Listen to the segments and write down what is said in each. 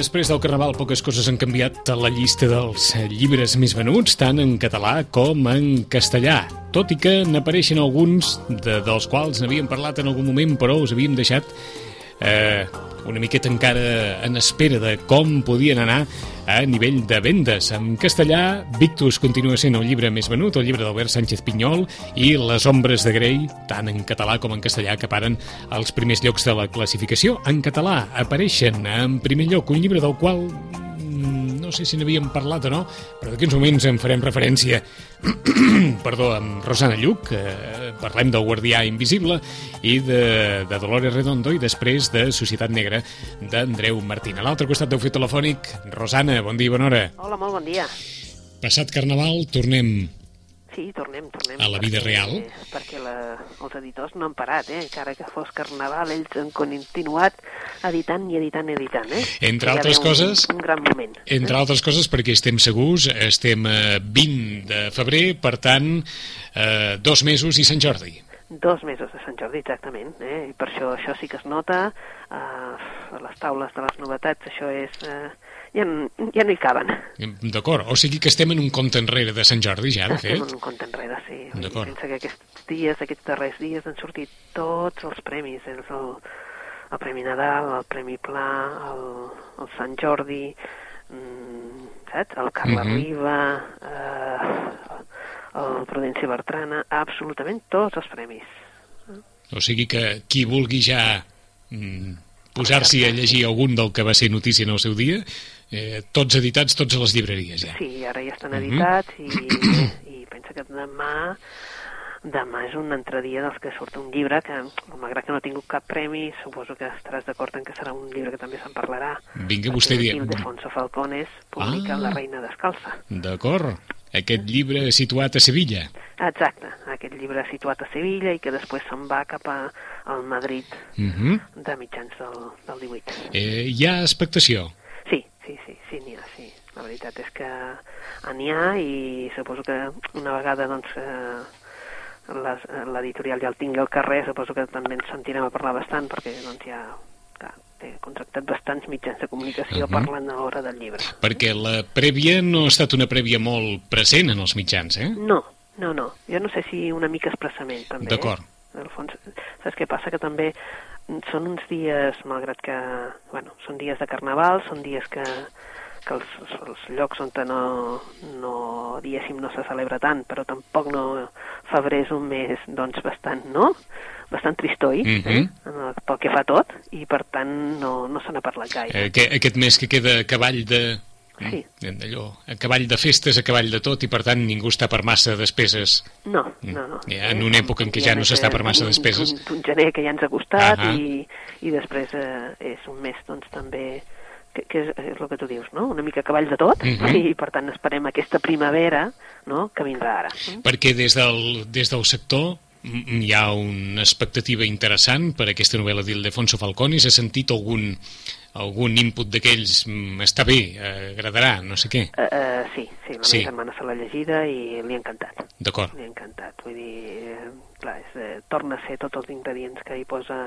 Després del Carnaval, poques coses han canviat a la llista dels llibres més venuts, tant en català com en castellà. Tot i que n'apareixen alguns, de, dels quals n'havíem parlat en algun moment, però us havíem deixat eh, una miqueta encara en espera de com podien anar a nivell de vendes. En castellà, Victus continua sent el llibre més venut, el llibre d'Albert Sánchez Pinyol, i Les ombres de Grey, tant en català com en castellà, acaparen els primers llocs de la classificació. En català apareixen en primer lloc un llibre del qual mm, no sé si n'havíem parlat o no, però d'aquí uns moments en farem referència perdó, amb Rosana Lluc, eh, parlem del Guardià Invisible i de, de Dolores Redondo i després de Societat Negra d'Andreu Martín. A l'altre costat del fil telefònic, Rosana, bon dia i bona hora. Hola, molt bon dia. Passat Carnaval, tornem Sí, tornem, tornem. A la vida perquè, real? Perquè la, els editors no han parat, eh? Encara que fos Carnaval, ells han continuat editant i editant i editant, eh? Entre altres haver coses- Un, un gran moment. Entre altres coses perquè estem segurs, estem a 20 de febrer, per tant, eh, dos mesos i Sant Jordi. Dos mesos de Sant Jordi, exactament. Eh? I per això això sí que es nota. Uh, a les taules de les novetats, això és... Uh, ja, ja no hi caben. D'acord, o sigui que estem en un compte enrere de Sant Jordi ja, de Estem fet. en un compte enrere, sí. D'acord. Pensa que aquests dies, aquests darrers dies, han sortit tots els premis. El, el, el Premi Nadal, el Premi Pla, el, el Sant Jordi, mm, saps? El Carla Mhm. Riba, eh, el Prudència Bertrana, absolutament tots els premis. O sigui que qui vulgui ja mm, posar-s'hi a llegir algun del que va ser notícia en el seu dia, eh, tots editats, tots a les llibreries ja. Sí, ara ja estan Mhm. editats i, i pensa que demà demà és un altre dia dels que surt un llibre que, malgrat que no ha tingut cap premi, suposo que estaràs d'acord en que serà un llibre que també se'n parlarà. Vinga, vostè Perquè dia. Ildefonso Falcones publica Ah. La reina descalça. D'acord. Aquest llibre situat a Sevilla. Exacte, aquest llibre situat a Sevilla i que després se'n va cap a, al Madrid Uh -huh. de mitjans del, del 18. eh, hi ha expectació. Sí, sí, sí, sí, n'hi ha, sí. La veritat és que n'hi ha i suposo que una vegada doncs, eh, les- l'editorial ja el tingui al carrer, suposo que també ens sentirem a parlar bastant perquè doncs, ja té contractat bastants mitjans de comunicació Mhm. parlant a l'hora del llibre. Perquè la prèvia no ha estat una prèvia molt present en els mitjans, eh? No, no, no. Jo no sé si una mica expressament, també. D'acord. Eh? En el fons, saps què passa? Que també són uns dies, malgrat que, bueno, són dies de carnaval, són dies que, que els, els llocs on no, no, diguéssim, no se celebra tant, però tampoc no... Febrer és un mes, doncs, bastant, no? Bastant tristoi, Mhm. eh? En el- pel que fa tot, i per tant no, no se n'ha parlat gaire. Eh, que, aquest mes que queda a cavall de... Sí. Mm, Allò, a cavall de festes, a cavall de tot, i per tant ningú està per massa despeses. No, no, no. Ja, en una època en què ja no s'està per massa despeses. Un, un gener que ja ens ha costat Ahà. i, i després eh, és un mes doncs també que, que és, és el que tu dius, no? Una mica cavall de tot Mhm. i per tant esperem aquesta primavera no? que vindrà ara. Perquè des del, des del sector mm, hi ha una expectativa interessant per aquesta novel·la d'Ildefonso Falconi. S'ha sentit algun, algun input d'aquells mm, està bé, eh, agradarà, no sé què. Uh, uh, sí, sí, la Sí. meva germana se l'ha llegida i li ha encantat. D'acord. Li ha encantat. Vull dir, eh, clar, és, eh, torna a ser tots els ingredients que hi posa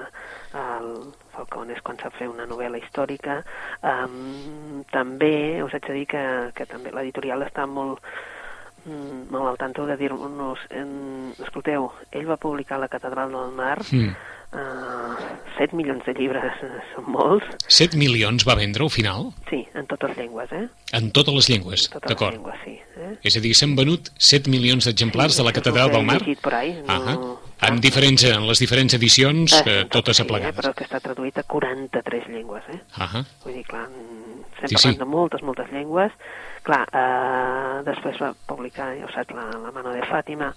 el Falcones quan sap fer una novel·la històrica. Um, també us haig de dir que, que també l'editorial està molt mm, molt al tanto de dir-nos escolteu, ell va publicar La Catedral del Mar Mm. Uh, 7 milions de llibres eh, són molts 7 milions va vendre al final? sí, en totes llengües eh? En totes les llengües, les d'acord. llengües, sí eh? És a dir, s'han venut 7 milions d'exemplars Sí, de la Catedral del Mar? llegit por ahí, no-. Ah. En, diferents, en les diferents edicions, Eh, eh, totes sí, aplegades. Eh, però que està traduït a 43 llengües, eh? Ahà. Vull dir, clar, estem Sí, sí, parlant sí. de moltes, moltes llengües. Clar, eh, després va publicar, ja ho saps, la, la mano de Fàtima,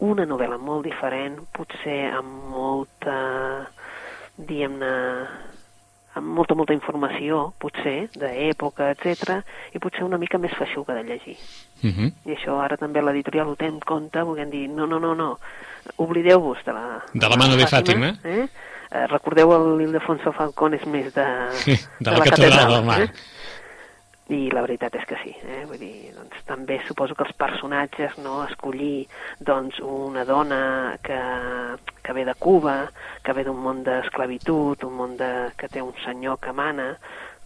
una novel·la molt diferent, potser amb molta, diguem-ne, amb molta, molta informació, potser, d'època, etc i potser una mica més feixuga de llegir. Uh -huh. I això ara també l'editorial ho té en compte, volent dir, no, no, no, no, oblideu-vos de la... De la mano de Fàtima. Eh? Eh, recordeu el Ildefonso Falcón és més de, de, la, catedral del mar. Eh? I la veritat és que sí, eh? Vull dir, doncs, també suposo que els personatges, no?, escollir doncs, una dona que, que ve de Cuba, que ve d'un món d'esclavitud, un món de, que té un senyor que mana,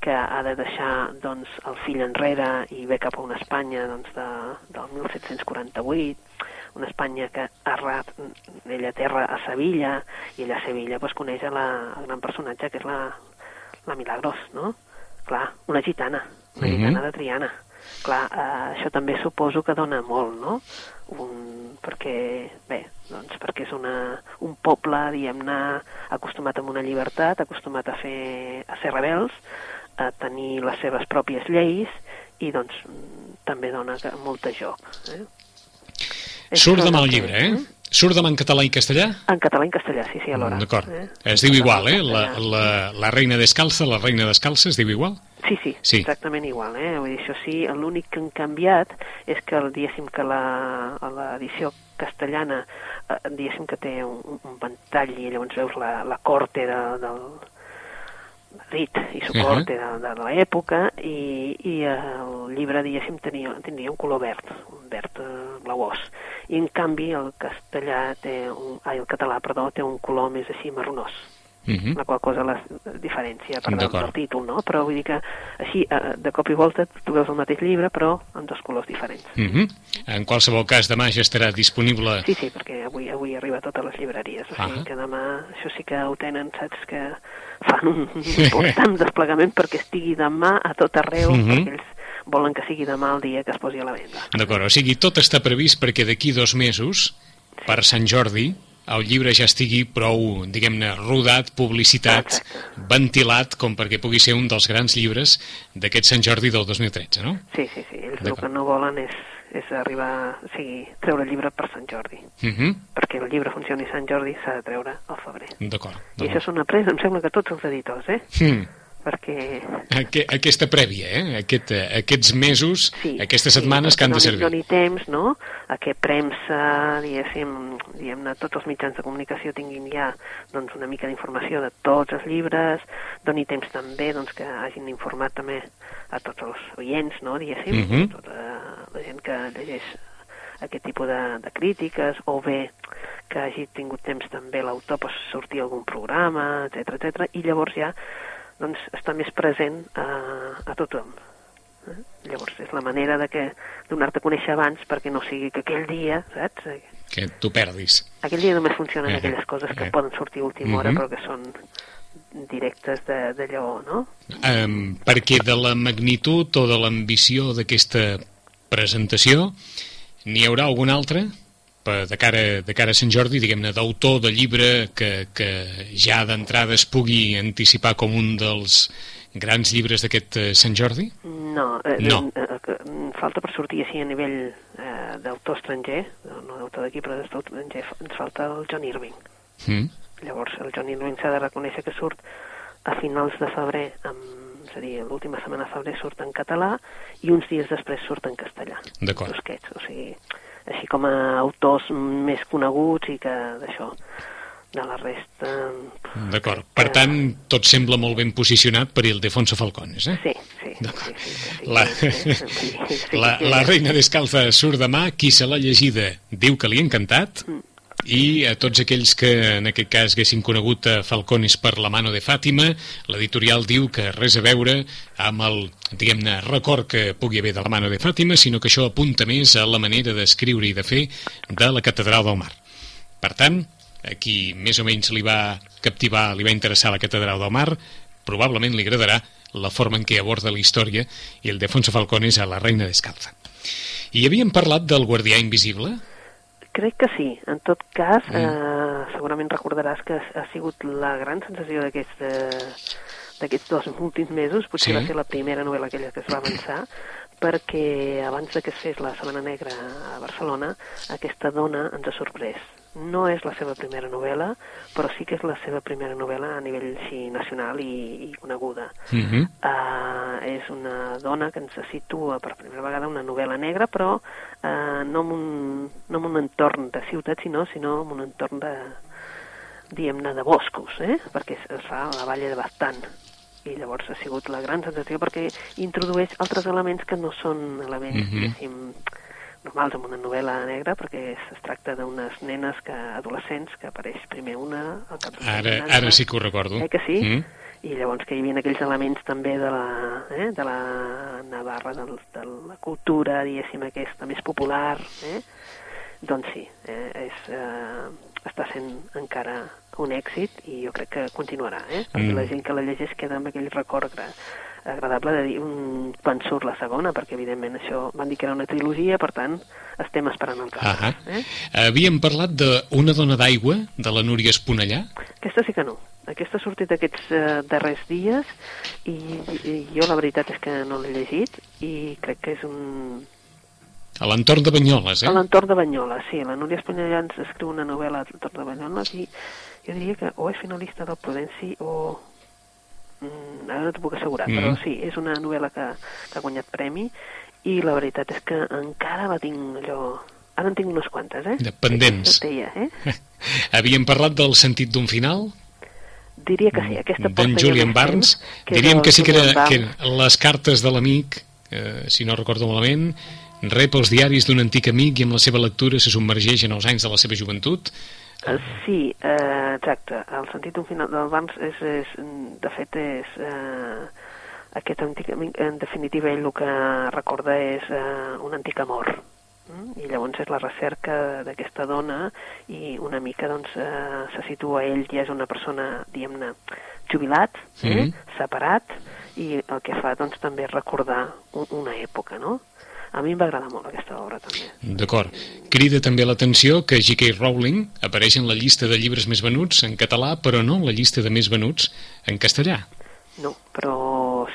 que ha de deixar doncs, el fill enrere i ve cap a una Espanya doncs, de, del 1748, una Espanya que ha errat, ella terra a Sevilla, i ella a Sevilla doncs, coneix la, el gran personatge que és la, la Milagros, no? Clar, una gitana, una Mhm. gitana de Triana. Clar, eh, això també suposo que dona molt, no? Un, perquè, bé, doncs perquè és una, un poble, diguem-ne, acostumat a una llibertat, acostumat a, fer, a ser rebels, a tenir les seves pròpies lleis, i doncs mm, també dona que- molt de joc. Eh? Surt demà el llibre, eh? Mm? Surt demà en català i castellà? En català i en castellà, sí, sí, alhora. D'acord. Eh? Es diu igual, eh? La, la, la reina descalça, la reina descalça, es diu igual? Sí, sí, Sí. exactament igual. Eh? Vull dir, això sí, l'únic que han canviat és que, el, diguéssim, que l'edició castellana, eh, diguéssim que té un, un ventall i llavors veus la, la corte de, del Madrid i su Mhm. corte de, de l'època i, i el llibre, diguéssim, tenia, tindria un color verd, un verd eh, blauós. I en canvi el castellà té un, ai, el català, perdó, té un color més així marronós Uh -huh. la qual cosa la diferència per del, títol, no? Però vull dir que així, eh, de cop i volta, tu veus el mateix llibre, però amb dos colors diferents. Uh -huh. En qualsevol cas, demà ja estarà disponible... Sí, sí, perquè avui avui arriba a totes les llibreries, o sigui Ah. que demà això sí que ho tenen, saps, que fan un important desplegament perquè estigui demà a tot arreu, Mhm. perquè ells volen que sigui demà el dia que es posi a la venda. D'acord, o sigui, tot està previst perquè d'aquí dos mesos, per Sant Jordi, el llibre ja estigui prou, diguem-ne, rodat, publicitat, Exacte. ventilat, com perquè pugui ser un dels grans llibres d'aquest Sant Jordi del 2013, no? Sí, sí, sí, ells el que no volen és, és arribar, o sigui, treure el llibre per Sant Jordi. Uh -huh. Perquè el llibre funcioni Sant Jordi s'ha de treure al febrer. D'acord. I això s'ho han après, em sembla que tots els editors, eh? Hmm. Perquè... Aqu aquesta prèvia, eh? Aquest, eh, aquests mesos, Sí, aquestes sí, setmanes que han de servir. Doni temps, no?, a que premsa, diguéssim, diguem-ne, tots els mitjans de comunicació tinguin ja doncs, una mica d'informació de tots els llibres, doni temps també doncs, que hagin informat també a tots els oients, no?, diguéssim, Mhm. tota la gent que llegeix aquest tipus de, de crítiques, o bé que hagi tingut temps també l'autor per sortir a algun programa, etc etc i llavors ja doncs, està més present a, a tothom. Eh? Llavors, és la manera de que donar-te a conèixer abans perquè no sigui que aquell dia, saps? Que tu perdis. Aquell dia només funcionen Eh, aquelles coses que eh. poden sortir a última hora Mhm. però que són directes de- d'allò, no? Um, perquè de la magnitud o de l'ambició d'aquesta presentació n'hi haurà algun altre per, de, cara, de cara a Sant Jordi, diguem-ne, d'autor de llibre que, que ja d'entrada es pugui anticipar com un dels grans llibres d'aquest eh, Sant Jordi? No, eh, No. eh, eh, eh, falta per sortir així a nivell eh, d'autor estranger, no, no d'autor d'aquí, però d'autor estranger, ens falta el John Irving. Mm. Llavors, el John Irving s'ha de reconèixer que surt a finals de febrer, amb, és a dir, l'última setmana de febrer surt en català i uns dies després surt en castellà. D'acord. O sigui, així com a autors més coneguts i que d'això, de la resta... D'acord. Per tant, tot sembla molt ben posicionat per Ildefonso Falcones, eh? Sí, sí. sí, sí, La, sí, la, la reina descalza surt demà, qui se l'ha llegida diu que li ha encantat, Mm. I a tots aquells que en aquest cas haguessin conegut a Falcones per la mano de Fàtima, l'editorial diu que res a veure amb el, diguem-ne, record que pugui haver de la mano de Fàtima, sinó que això apunta més a la manera d'escriure i de fer de la Catedral del Mar. Per tant, a qui més o menys li va captivar, li va interessar la Catedral del Mar, probablement li agradarà la forma en què aborda la història i el Defonso Falcones a la reina descalza. I havíem parlat del guardià invisible? Crec que sí. En tot cas, Mm. eh, segurament recordaràs que ha sigut la gran sensació d'aquests eh, d'aquests dos últims mesos, potser Sí. va ser la primera novel·la aquella que es va avançar, perquè abans de que es fes la Setmana Negra a Barcelona, aquesta dona ens ha sorprès. No és la seva primera novel·la, però sí que és la seva primera novel·la a nivell així, nacional i, i coneguda. Uh -huh. uh, és una dona que ens situa per primera vegada una novel·la negra, però uh, no, en un, no en un entorn de ciutat, sinó, sinó en un entorn de, diguem-ne, de boscos, eh? perquè es, fa a la Valle de Bastant i llavors ha sigut la gran sensació perquè introdueix altres elements que no són elements, Mhm. mm -hmm. diguéssim, normals en una novel·la negra, perquè es, es tracta d'unes nenes que, adolescents que apareix primer una al cap de Ara, ara sí que ho recordo. Eh que sí? Mm. I llavors que hi havia aquells elements també de la, eh, de la Navarra, de, de la cultura, diguéssim, aquesta més popular, eh? doncs sí, eh, és, eh, està sent encara un èxit i jo crec que continuarà, eh? perquè Mm. la gent que la llegeix queda amb aquell record gra agradable de dir um, quan surt la segona, perquè evidentment això van dir que era una trilogia, per tant estem esperant els Ahà. altres. Eh? Havíem parlat d'Una dona d'aigua, de la Núria Esponellà. Aquesta sí que no. Aquesta ha sortit aquests eh, darrers dies i, i jo la veritat és que no l'he llegit i crec que és un... A l'entorn de Banyoles, eh? A l'entorn de Banyoles, sí. La Núria Espanyolà ens escriu una novel·la a l'entorn de Banyoles i jo diria que o és finalista del Prudenci o... Mm, ara no t'ho puc assegurar, Mhm. però sí, és una novel·la que, que ha guanyat premi i la veritat és que encara la tinc allò... Ara en tinc unes quantes, eh? De pendents. Aquesta deia, eh? Havíem parlat del sentit d'un final, Diria que sí, aquesta porta d'en Julian Barnes. és Diríem que sí que, era, que eren les cartes de l'amic, eh, si no recordo malament, rep els diaris d'un antic amic i amb la seva lectura se submergeix en els anys de la seva joventut. Eh, Sí, eh, exacte. El sentit d'un final del Barnes és, és, de fet, és eh, aquest antic amic, en definitiva, ell el que recorda és eh, un antic amor. Mm? I llavors és la recerca d'aquesta dona i una mica doncs, eh, se situa ell ja és una persona, diguem-ne, jubilat, eh? Mhm. separat, i el que fa doncs, també és recordar un, una època, no? A mi em va agradar molt aquesta obra, també. D'acord. Crida també l'atenció que J.K. Rowling apareix en la llista de llibres més venuts en català, però no en la llista de més venuts en castellà. No, però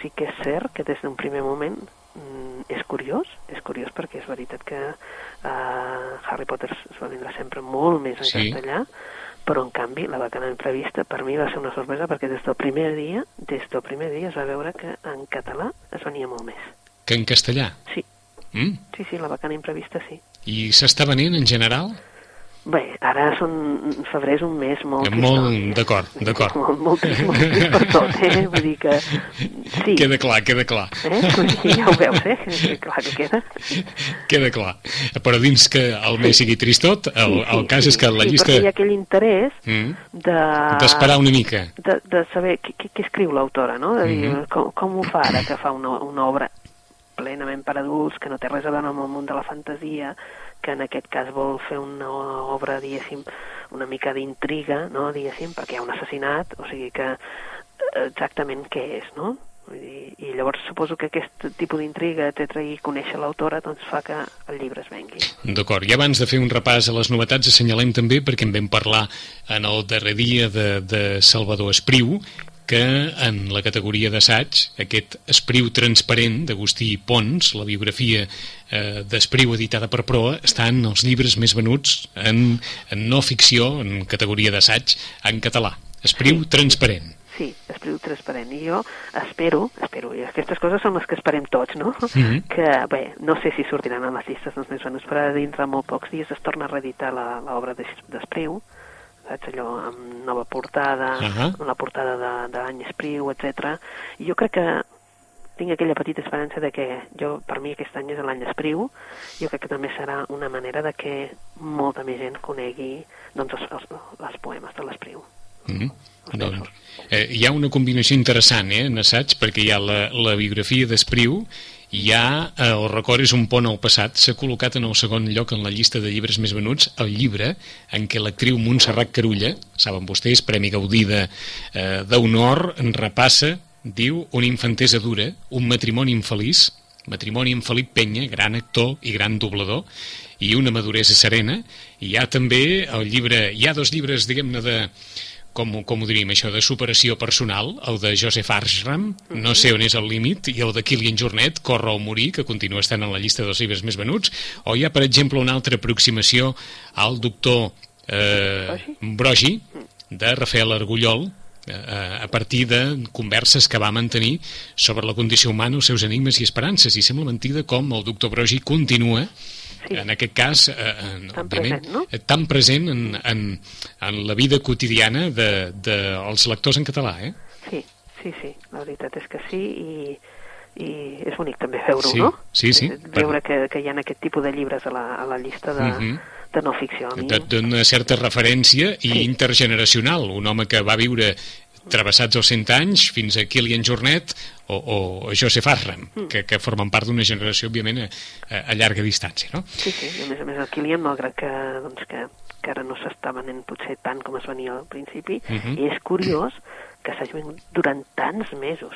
sí que és cert que des d'un primer moment mm, és curiós, és curiós perquè és veritat que uh, Harry Potter es va vendre sempre molt més en Sí. castellà, però en canvi la vacana imprevista per mi va ser una sorpresa perquè des del primer dia, des del primer dia es va veure que en català es venia molt més. Que en castellà. Sí, Mm? sí, sí, la vacana imprevista sí. I s'està venent en general? Bé, ara són... febrer és un mes molt... Eh, molt- d'acord, d'acord. Molt, molt, trist, molt trist per tot, eh? Vull dir que... Sí. Queda clar, queda clar. Eh? Dir, ja ho veus, eh? Que clar que queda. Queda clar. Però dins que el mes sigui tristot, el, el cas és que la sí, llista... perquè hi ha aquell interès Mm? de... D'esperar una mica. De, de saber què, què, escriu l'autora, no? De dir, Mhm. com, com ho fa ara que fa una, una obra plenament per adults, que no té res a veure amb el món de la fantasia, que en aquest cas vol fer una obra, diguéssim, una mica d'intriga, no?, diguéssim, perquè hi ha un assassinat, o sigui que eh, exactament què és, no? Dir, I llavors suposo que aquest tipus d'intriga, etc., i conèixer l'autora, doncs fa que el llibre es vengui. D'acord, i abans de fer un repàs a les novetats assenyalem també, perquè en vam parlar en el darrer dia de, de Salvador Espriu, que en la categoria d'assaig, aquest Espriu transparent d'Agustí Pons, la biografia eh, d'Espriu editada per Proa, està en els llibres més venuts en, en no ficció, en categoria d'assaig, en català. Espriu transparent. Sí, espriu transparent. I jo espero, espero, i aquestes coses són les que esperem tots, no? Mhm. Que, bé, no sé si sortiran a les llistes dels més venuts, però dintre de molt pocs dies es torna a reeditar la- l'obra d'Es- d'Espriu, saps, allò amb nova portada, Ahà. amb la portada de, de l'any Espriu, etc. I jo crec que tinc aquella petita esperança de que jo, per mi aquest any és l'any Espriu, jo crec que també serà una manera de que molta més gent conegui doncs, els, els, els poemes de l'Espriu. Mm. Doncs, eh, hi ha una combinació interessant eh, en assaig perquè hi ha la, la biografia d'Espriu ha eh, El record és un pont al passat. S'ha col·locat en el segon lloc en la llista de llibres més venuts el llibre en què l'actriu Montserrat Carulla saben vostès, Premi Gaudí eh, d'honor repassa diu una infantesa dura un matrimoni infeliç matrimoni amb Felip Penya, gran actor i gran doblador, i una maduresa serena, i hi ha també el llibre, hi ha dos llibres, diguem-ne, de, com, com ho diríem, això, de superació personal, el de Joseph Arshram, No sé on és el límit, i el de Kilian Jornet, Corre o morir, que continua estant en la llista dels llibres més venuts, o hi ha, per exemple, una altra aproximació al doctor eh, Brogi, de Rafael Argullol, eh, a partir de converses que va mantenir sobre la condició humana, els seus enigmes i esperances. I sembla mentida com el doctor Brogi continua sí. en aquest cas, eh, en, tan òbviament, present, no? Eh, tan present en, en, en la vida quotidiana dels de, de els lectors en català, eh? Sí, sí, sí, la veritat és que sí, i, i és bonic també veure-ho, sí, no? Sí, sí. Veure que, que hi ha aquest tipus de llibres a la, a la llista de, uh mhm. -huh. de no ficció. D'una certa referència i sí. intergeneracional, un home que va viure travessats els 100 anys fins a Kilian Jornet o, o Joseph Arram, mm. que, que formen part d'una generació, òbviament, a, a llarga distància, no? Sí, sí, a més a més el Kilian, malgrat que, doncs, que, que ara no s'està venent potser tant com es venia al principi, mm -hmm. és curiós que s'hagi venut durant tants mesos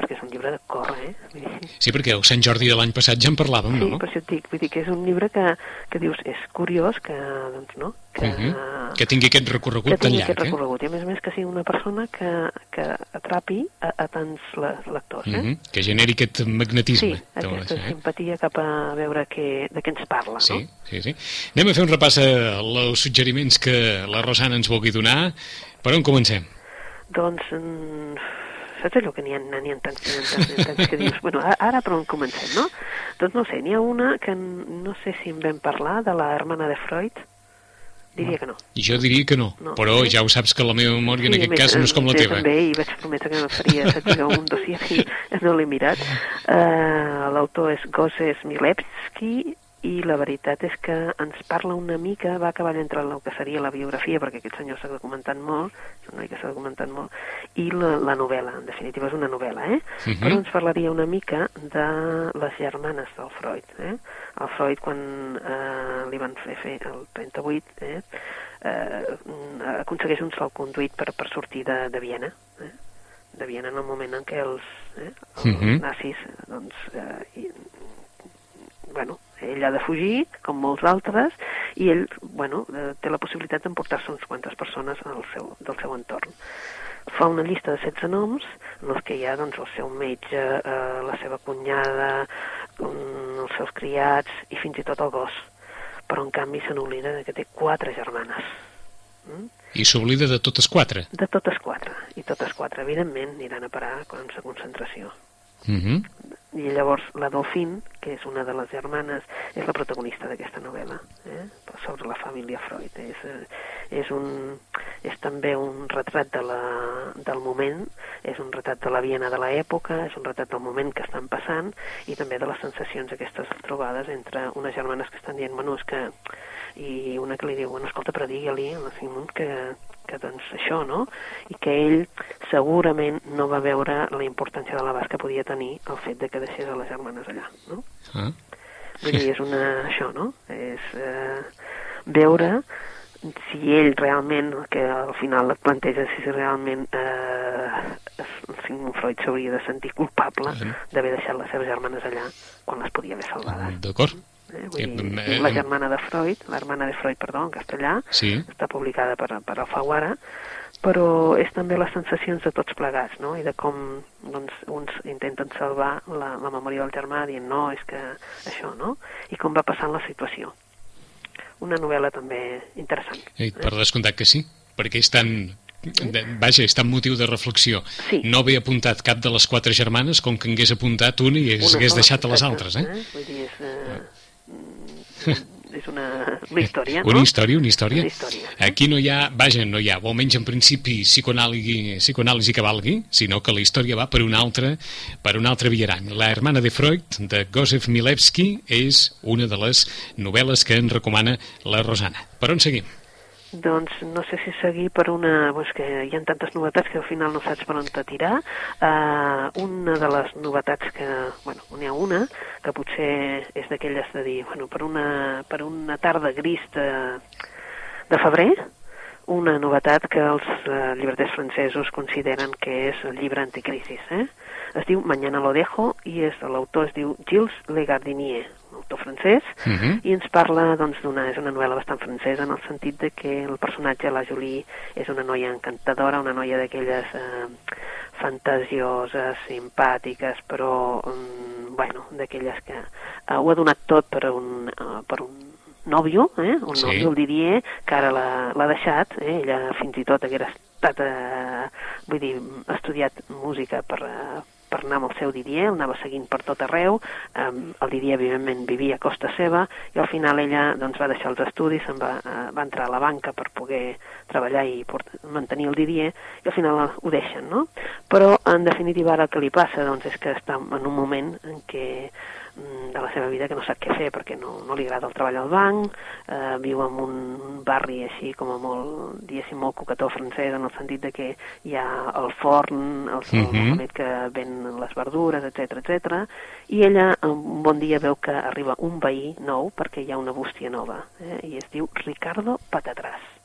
perquè és un llibre de córrer, eh? Sí, perquè el Sant Jordi de l'any passat ja en parlàvem, sí, no? Sí, per això et dic, vull dir que és un llibre que, que dius, és curiós que, doncs, no? Que, uh mhm. -huh. que tingui aquest recorregut tan llarg, aquest recorregut, eh? i a més a més que sigui una persona que, que atrapi a, a tants lectors, eh? Uh mhm. -huh. Que generi aquest magnetisme. Sí, aquesta eh? simpatia cap a veure que, de què ens parla, sí, no? Sí, sí, Anem a fer un repàs als suggeriments que la Rosana ens vulgui donar. Per on comencem? Doncs... Saps allò que n'hi ha, n'hi ha tants, n'hi ha tants, ha tants que dius, bueno, ara per on comencem, no? Doncs no sé, n'hi ha una que no sé si en vam parlar, de la hermana de Freud, diria que no. Jo diria que no, no però sí? ja ho saps que la meva memòria sí, en aquest més, cas no és com la teva. També, i vaig prometre que no faria saps, un dossier i no l'he mirat. Uh, L'autor és Gozes Milevski i la veritat és que ens parla una mica, va acabar entre el que seria la biografia, perquè aquest senyor s'ha documentat molt, és un noi que s'ha documentat molt, i la, la novel·la, en definitiva és una novel·la, eh? Uh mhm. -huh. Però ens parlaria una mica de les germanes del Freud, eh? El Freud, quan eh, li van fer fer el 38, eh? Eh, aconsegueix un salconduit per, per sortir de, de Viena, eh? de Viena en el moment en què els, eh, els uh mhm. -huh. nazis doncs, eh, i, bueno, ell ha de fugir, com molts altres, i ell, bueno, eh, té la possibilitat d'emportar-se uns quantes persones al seu, del seu entorn. Fa una llista de 16 noms, en els que hi ha doncs, el seu metge, eh, la seva cunyada, um, els seus criats i fins i tot el gos. Però, en canvi, se n'oblida que té quatre germanes. Mm? I s'oblida de totes quatre? De totes quatre. I totes quatre, evidentment, aniran a parar a camps de concentració. Mm -hmm i llavors la Dauphine, que és una de les germanes, és la protagonista d'aquesta novel·la, eh? sobre la família Freud. És, eh, és, un, és també un retrat de la, del moment, és un retrat de la Viena de l'època, és un retrat del moment que estan passant i també de les sensacions aquestes trobades entre unes germanes que estan dient, bueno, és que i una que li diu, bueno, escolta, però digue-li la Simon que, que doncs això, no? I que ell segurament no va veure la importància de l'abast que podia tenir el fet de que deixés a les germanes allà, no? Ah. Vull dir, és una... això, no? És eh, veure si ell realment, que al final et planteja si realment eh, Sigmund Freud s'hauria de sentir culpable d'haver deixat les seves germanes allà quan les podia haver salvades. D'acord. Eh? Vull dir, eh, la germana de Freud, l'hermana de Freud, perdó, en castellà, sí. està publicada per, per Alfaguara, però és també les sensacions de tots plegats, no? I de com doncs, uns intenten salvar la, la memòria del germà dient no, és que això, no? I com va passant la situació. Una novel·la també interessant. I per descomptat que sí, perquè és tan de, vaja, és tan motiu de reflexió. Sí. No havia apuntat cap de les quatre germanes com que hagués apuntat una i hagués deixat a les altres, eh? eh? Vull dir, és, eh, és una, una història, no? Una història, una història. Una història. Aquí no hi ha, vaja, no hi ha, o almenys en principi, psicoanàlisi, psicoanàlisi que valgui, sinó que la història va per una altra, per una altra viarany. La hermana de Freud, de Gosef Milevski, és una de les novel·les que en recomana la Rosana. Per on seguim? Doncs no sé si seguir per una... Pues que hi ha tantes novetats que al final no saps per on te tirar. Uh, una de les novetats que... Bueno, n'hi ha una que potser és d'aquelles de dir... Bueno, per una, per una tarda gris de, de febrer, una novetat que els uh, llibreters francesos consideren que és el llibre anticrisis. Eh? Es diu Mañana lo dejo i és l'autor es diu Gilles Legardinier, autor francès, uh mhm. -huh. i ens parla doncs, d'una és una novel·la bastant francesa en el sentit de que el personatge, la Julie, és una noia encantadora, una noia d'aquelles eh, fantasioses, simpàtiques, però, um, bueno, d'aquelles que eh, ho ha donat tot per un, uh, per un nòvio, eh? un Sí. nòvio, el Didier, que ara l'ha l'ha deixat, eh? ella fins i tot haguera estat, eh, vull dir, estudiat música per, eh, per anar amb el seu Didier, el anava seguint per tot arreu, eh, el Didier evidentment vivia a costa seva i al final ella doncs, va deixar els estudis, se'n va, eh, va entrar a la banca per poder treballar i port mantenir el Didier i al final ho deixen, no? Però en definitiva ara el que li passa doncs, és que està en un moment en què de la seva vida que no sap què fer perquè no, no li agrada el treball al banc, eh, viu en un barri així com a molt, diguéssim, molt coquetó francès en el sentit de que hi ha el forn, el, el Mhm. Mohamed que ven les verdures, etc etc. i ella un bon dia veu que arriba un veí nou perquè hi ha una bústia nova eh, i es diu Ricardo Patatràs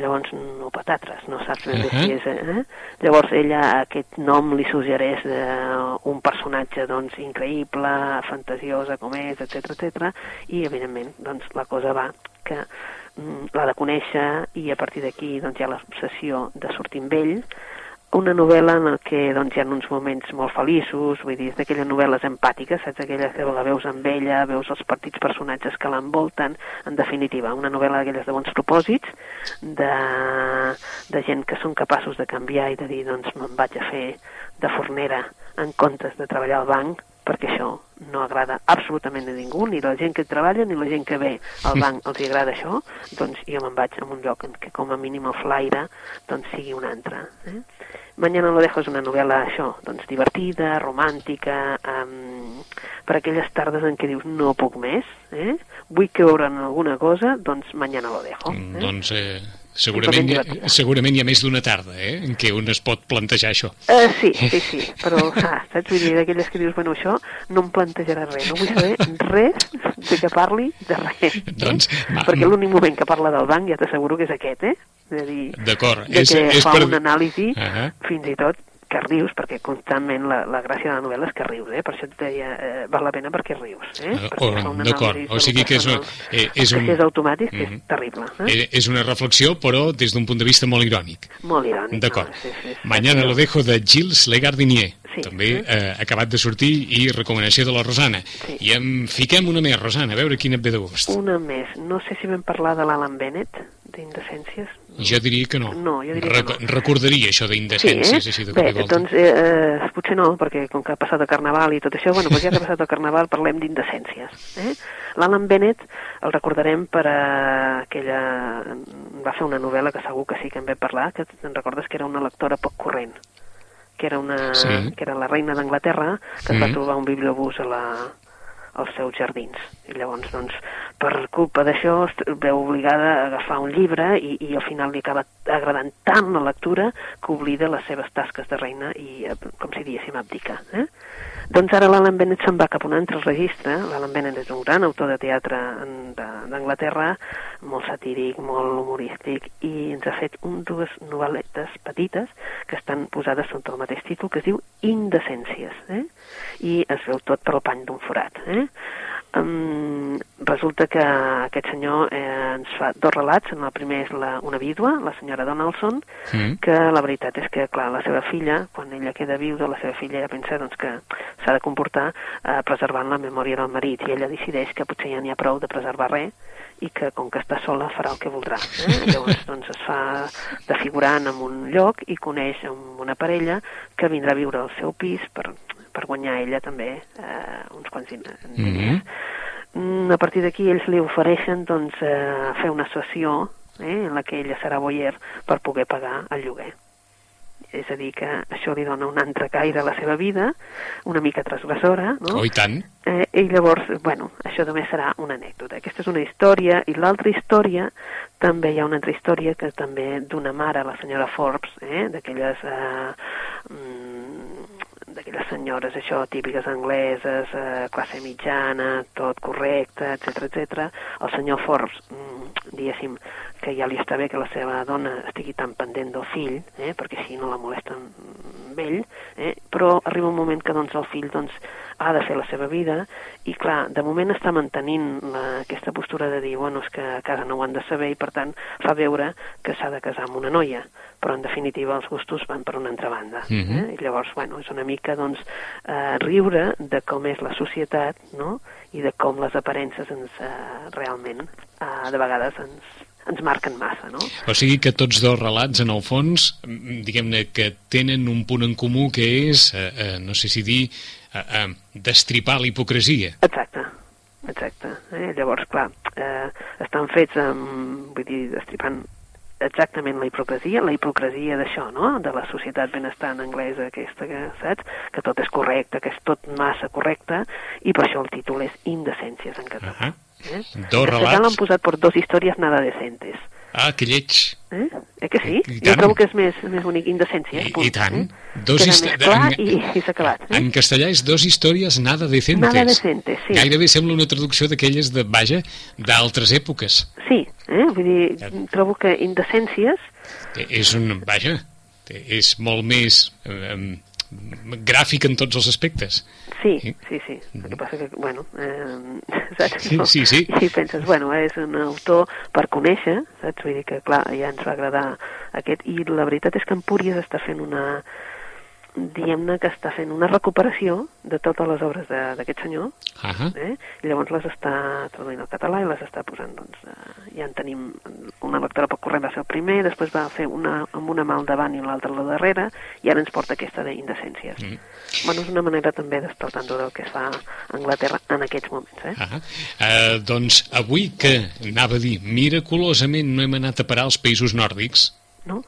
llavors no patatres, no saps ben bé Ahà. si és... Eh? Llavors ella aquest nom li suggereix eh, un personatge doncs increïble, fantasiosa com és, etc etc. i evidentment doncs la cosa va que mm, l'ha de conèixer i a partir d'aquí doncs hi ha l'obsessió de sortir amb ell una novel·la en què doncs, hi ha uns moments molt feliços, vull dir, és d'aquelles novel·les empàtiques, saps? Aquelles que la veus amb ella, veus els partits personatges que l'envolten, en definitiva, una novel·la d'aquelles de bons propòsits, de, de gent que són capaços de canviar i de dir, doncs me'n vaig a fer de fornera en comptes de treballar al banc, perquè això no agrada absolutament a ningú, ni la gent que treballa ni la gent que ve al banc els hi agrada això, doncs jo me'n vaig a un lloc en què com a mínim el flaire doncs sigui un altre. Eh? Mañana lo dejo és una novel·la, això, doncs divertida, romàntica, um, per aquelles tardes en què dius no puc més, eh? vull que veure'n alguna cosa, doncs mañana lo dejo. Mm, Eh? Doncs eh, segurament, hi ha, segurament hi ha més d'una tarda eh, en què un es pot plantejar això. Uh, sí, sí, sí, però ah, saps? Vull dir, d'aquelles que dius, bueno, això no em plantejarà res, no vull saber res de que parli de res. Eh? Doncs, va. Perquè l'únic moment que parla del banc ja t'asseguro que és aquest, eh? És a dir, D'acord, és- que és fa per- una anàlisi, Ahà. fins i tot que rius, perquè constantment la, la gràcia de la novel·la és que rius, eh? Per això et deia, eh, val la pena perquè rius, eh? Ah, Perquè oh, d'acord. O sigui que és un- eh, és un- és automàtic, que Mhm. és terrible. Eh? Eh, És una reflexió, però des d'un punt de vista molt irònic. Molt irònic. D'acord. No? Sí, sí, sí. Mañana lo dejo de Gilles Legardinier. Sí. També eh, acabat de sortir i recomanació de la Rosana. Sí. I en fiquem una més, Rosana, a veure quina et ve de gust. Una més. No sé si vam parlar de l'Alan Bennett, d'Indecències. Jo diria que no. No, jo diria que no. Recordaria això d'indecències, així de cop Bé, i volta. doncs eh, eh, potser no, perquè com que ha passat el Carnaval i tot això, bueno, doncs ja que ha passat el Carnaval parlem d'indecències. Eh? L'Alan Bennett el recordarem per eh, aquella... va fer una novel·la que segur que sí que en vam parlar, que te'n recordes que era una lectora poc corrent que era, una, Sí. que era la reina d'Anglaterra, que es va Mhm. trobar un bibliobús a la, als seus jardins. I llavors, doncs, per culpa d'això, veu obligada a agafar un llibre i, i al final li acaba agradant tant la lectura que oblida les seves tasques de reina i, eh, com si diguéssim, abdica. Eh? Doncs ara l'Alan Bennett se'n va cap a un altre registre. L'Alan Bennett és un gran autor de teatre d'Anglaterra, molt satíric, molt humorístic, i ens ha fet un, dues novel·letes petites que estan posades sota el mateix títol, que es diu Indecències, eh? i es veu tot pel pany d'un forat. Eh? Um, resulta que aquest senyor eh, ens fa dos relats, en el primer és la, una vídua, la senyora Donaldson, Mm. que la veritat és que, clar, la seva filla, quan ella queda viuda, la seva filla ja pensa doncs, que s'ha de comportar eh, preservant la memòria del marit, i ella decideix que potser ja n'hi ha prou de preservar res, i que com que està sola farà el que voldrà. Eh? Llavors doncs, es fa de figurant en un lloc i coneix una parella que vindrà a viure al seu pis per, per guanyar ella també eh, uns quants diners. Mhm. Mm, a partir d'aquí ells li ofereixen doncs, eh, fer una sessió eh, en la que ella serà boyer per poder pagar el lloguer. És a dir, que això li dona un altre caire a la seva vida, una mica transgressora, no? Oh, i tant. Eh, I llavors, bueno, això només serà una anècdota. Aquesta és una història, i l'altra història, també hi ha una altra història que també d'una mare, la senyora Forbes, eh, d'aquelles... Eh, mm, d'aquelles senyores això típiques angleses, eh, classe mitjana, tot correcte, etc etc. El senyor Forbes, mm, diguéssim, que ja li està bé que la seva dona estigui tan pendent del fill, eh, perquè així no la molesten amb ell, eh? però arriba un moment que doncs, el fill doncs, ha de fer la seva vida i clar, de moment està mantenint la, aquesta postura de dir, bueno, és que a casa no ho han de saber i per tant fa veure que s'ha de casar amb una noia, però en definitiva els gustos van per una altra banda. Mhm. eh? I llavors, bueno, és una mica doncs, eh, riure de com és la societat no? I de com les aparences ens, eh, realment eh, de vegades ens, ens marquen massa, no? O sigui que tots dos relats, en el fons, diguem-ne que tenen un punt en comú que és, eh, eh, no sé si dir, eh, eh, destripar la hipocresia. Exacte, exacte. Eh? Llavors, clar, eh, estan fets amb, vull dir, destripant exactament la hipocresia, la hipocresia d'això, no?, de la societat benestant anglesa aquesta, que, saps?, que tot és correcte, que és tot massa correcte, i per això el títol és Indecències en català. Uh -huh. Eh? Dos relats. l'han posat per dos històries nada decentes. Ah, que lleig. Eh? Eh que sí? I Jo tant. trobo que és més, més bonic Indecència. I, punt, i tant. Eh? Dos Queda clar en- i, i s'ha acabat. Eh? En castellà és dos històries nada decentes. Nada decentes, sí. Gairebé sembla una traducció d'aquelles de, vaja, d'altres èpoques. Sí, eh? vull dir, trobo que Indecències Eh, És un, vaja, eh, és molt més eh, gràfic en tots els aspectes. Sí, Sí. sí, sí. El que passa que, bueno, eh, saps? Sí, sí, sí. I penses, bueno, és un autor per conèixer, saps? Vull dir que, clar, ja ens va agradar aquest. I la veritat és que Empúries està fent una diguem-ne que està fent una recuperació de totes les obres d'aquest senyor, Ah eh? i llavors les està traduint al català i les està posant, doncs, eh, ja en tenim una lectora pel corrent va ser el primer, després va fer una amb una mà al davant i l'altra a la darrere, i ara ens porta aquesta d'indecències. Mm. Bueno, és una manera també d'estar al tanto del que es fa a Anglaterra en aquests moments, eh? Ah, eh, doncs avui que, anava a dir, miraculosament no hem anat a parar als països nòrdics, No?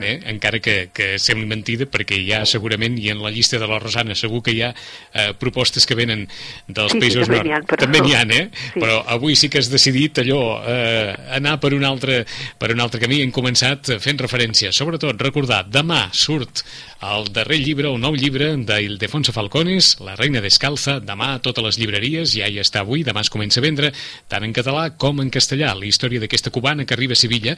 Eh? encara que, que sembli mentida, perquè hi ha segurament, i en la llista de la Rosana segur que hi ha eh, propostes que venen dels Sí, sí, països també n'hi ha, nòrdics. però- També n'hi ha, eh? Sí. Però avui sí que has decidit allò, eh, anar per un, altre, per un altre camí. Hem començat fent referència, sobretot, recordar, demà surt el darrer llibre, el nou llibre d'Ildefonso Falcones, La reina descalza, demà a totes les llibreries, ja hi està avui, demà es comença a vendre, tant en català com en castellà, la història d'aquesta cubana que arriba a Sevilla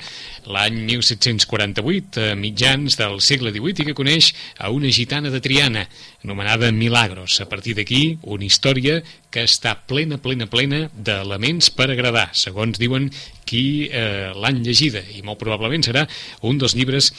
l'any 1748, a mitjans del segle XVIII, i que coneix a una gitana de Triana, anomenada Milagros. A partir d'aquí, una història que està plena, plena, plena d'elements per agradar, segons diuen qui eh, l'han llegida, i molt probablement serà un dels llibres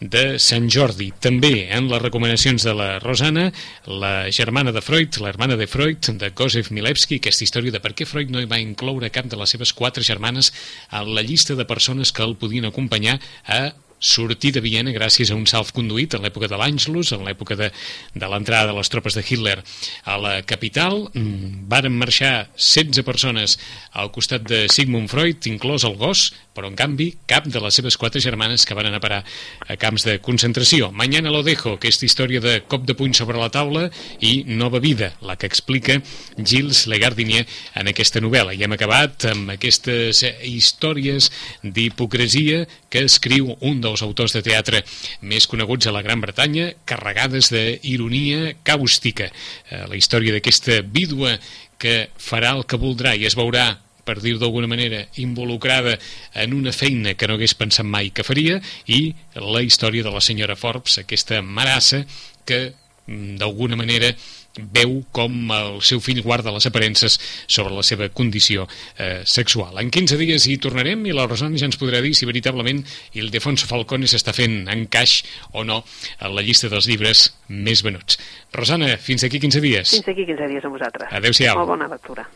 de Sant Jordi. També en les recomanacions de la Rosana, la germana de Freud, l'hermana de Freud, de Josef Milewski, aquesta història de per què Freud no hi va incloure cap de les seves quatre germanes en la llista de persones que el podien acompanyar a sortir de Viena gràcies a un salt conduït en l'època de l'Angelus, en l'època de, de l'entrada de les tropes de Hitler a la capital. Mm, Varen marxar 16 persones al costat de Sigmund Freud, inclòs el gos, però en canvi cap de les seves quatre germanes que van anar a parar a camps de concentració. Mañana lo dejo, aquesta història de cop de puny sobre la taula i nova vida, la que explica Gilles Legardinier en aquesta novel·la. I hem acabat amb aquestes històries d'hipocresia que escriu un dels autors de teatre més coneguts a la Gran Bretanya, carregades d'ironia càustica. Eh, La història d'aquesta vídua que farà el que voldrà i es veurà per dir-ho d'alguna manera, involucrada en una feina que no hagués pensat mai que faria, i la història de la senyora Forbes, aquesta marassa que mm, d'alguna manera veu com el seu fill guarda les aparences sobre la seva condició eh, sexual. En 15 dies hi tornarem i la Rosana ja ens podrà dir si veritablement Ildefonso Falcones està fent encaix o no a la llista dels llibres més venuts. Rosana, fins aquí 15 dies. Fins aquí 15 dies amb vosaltres. Adéu-siau. Molt bona lectura.